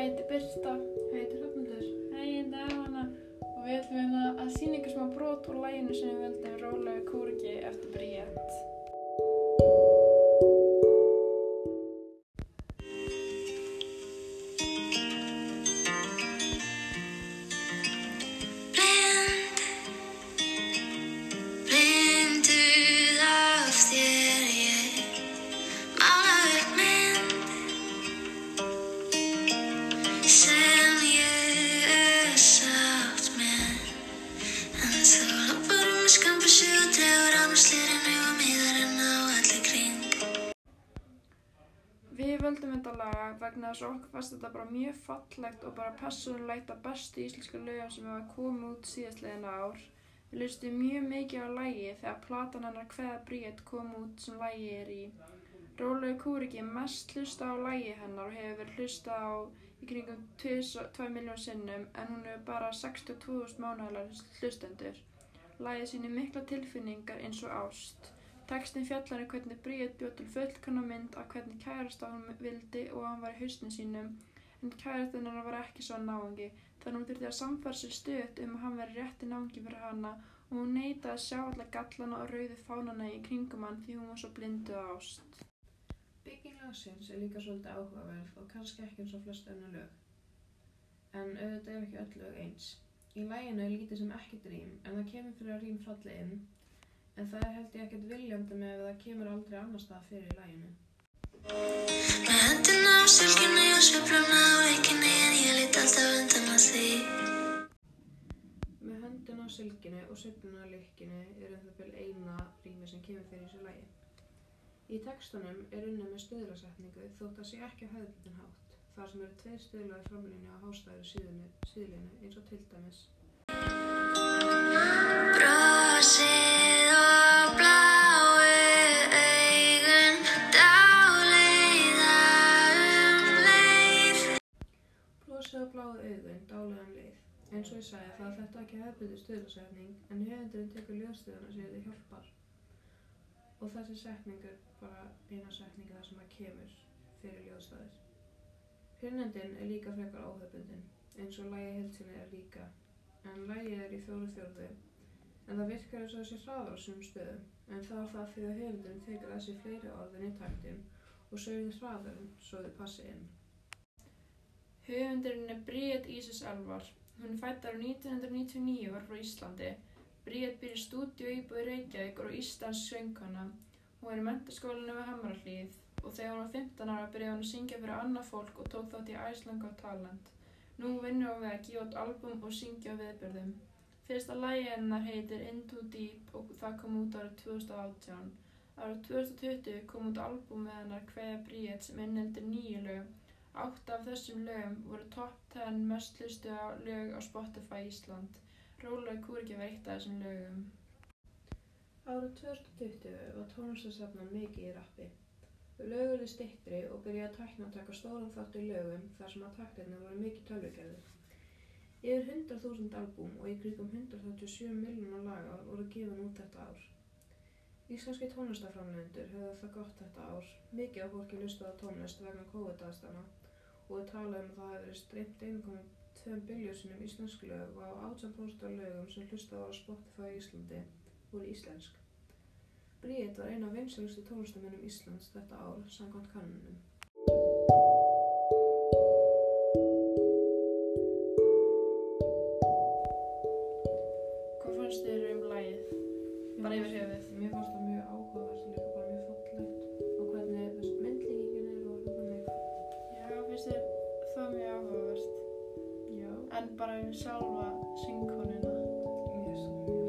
heiti Birta. Heitir Hrafnildur. Hei, ég heiti Efana. Og við ætlum hérna að sína ykkur smá brot úr læginu sem við Við völdum þetta lag vegna þess að okkur fannst þetta bara mjög fallegt og bara persónulegt að bestu íslensku lögum sem hafa komið út síðastliðina ár. Við lustum mjög mikið á lægi þegar platan hennar Hveða Bríett kom út sem lægi er í. Rólegu Kúriki mest hlusta á lægi hennar og hefur verið hlusta á í kringum 2 miljón sinnum en hún hefur bara 62.000 mánuðalar hlustendur. Lægið sýnir mikla tilfinningar eins og ást. Textin fjallar um hvernig Bríett bjóð til fullkanna mynd af hvernig kærasta hún vildi og hann var í hausnum sínum en kærastinn hennar var ekki svo náungi þannig hún þurfti að samfara sér stöðt um að hann veri rétti náungi fyrir hana og hún neitaði að sjá alla gallana og rauðu fánana í kringum hann því hún var svo blinduð ást. Bygging lagsins er líka svolítið áhugaverð og kannski ekki eins og flest önnu lög. En auðvitað er ekki öll lög eins. Í læginu er lítið sem ekkert rým en það kemur fyrir að rým falli inn en það er held ég ekkert viljandi með að það kemur aldrei annar stað fyrir í læginu. Með hendina á sylgjunni og sveifluna á leikinni en ég lít alltaf undan að því Með höndina á sylginu og sveifluna á lykkinu er um það byrj eina rými sem kemur fyrir í þessu lægi. Í textunum er unnið með stöðlasetningu þótt að sé ekki á hefðbundin hátt, þar sem eru tveir stöðlaði framlýni á hástæður síðlinu eins og til dæmis. Á bláu augun, dálegan leið. Eins og ég sagði það er þetta ekki hefðbundin stöðlasetning en höfundurinn tekur ljóðstöðuna sér þið hjálpar. Og þessi setning er bara eina setninga þar sem það kemur fyrir ljóðstæðir. Hrynnendin er líka frekar óhefbundin, eins og lægi heilsinni er líka, en lægið er í fjóru fjórðu, en það virkar eins og þessi hraðar á sum stöðum, en það er það því að höfundurinn tekur þessi fleiri orðin í taktin og sögði hraðar svo þau passi inn. Höfundurinn er Bríett Ísis Elvar. Hún fættar á 1999 og var frá Íslandi. Bríett býr í stúdíu íbúi Reykjavík og Íslands söngkona. Hún er í mentaskólinu við Hamrahlíð og þegar hún var 15 ára byrjaði hún að syngja fyrir annað fólk og tók þátt í Iceland Got Talent. Nú vinnur hún við að gefa út album og syngja á viðbyrðum. Fyrsta lagi hennar heitir Into Deep og það kom út árið 2018. Árið 2020 kom út album með hennar Kveða Bríett sem inneldir nýju lög. Átta af þessum lögum voru top 10 mest hlustu lög á Spotify Ísland. Rólega kúriki var eitt af þessum lögum. Árið 2020 var tónlistasafnan mikið í rappi. Lög eru stittri og byrjaði að tækna að taka stóran þátt í lögum þar sem að taktirna voru mikið tölvugerðir. Yfir 100.000 albúm og í kringum 137 miljónar laga voru gefin út þetta ár. Íslenski tónlistaframlegendur höfðu það gott þetta ár. Mikið af fólki lustaði á tónlist vegna COVID-aðstana og við talaðum um að það hefði verið streymt 1,2 biljónsinnum íslensk lög og á 18% af lögum sem hlustað var á Spotify í Íslandi voru íslensk. Bríett var eina af vinsælustu tónlistamennum Íslands þetta ár samkvæmt kannunum. um sjálfa syngkonuna. Yes.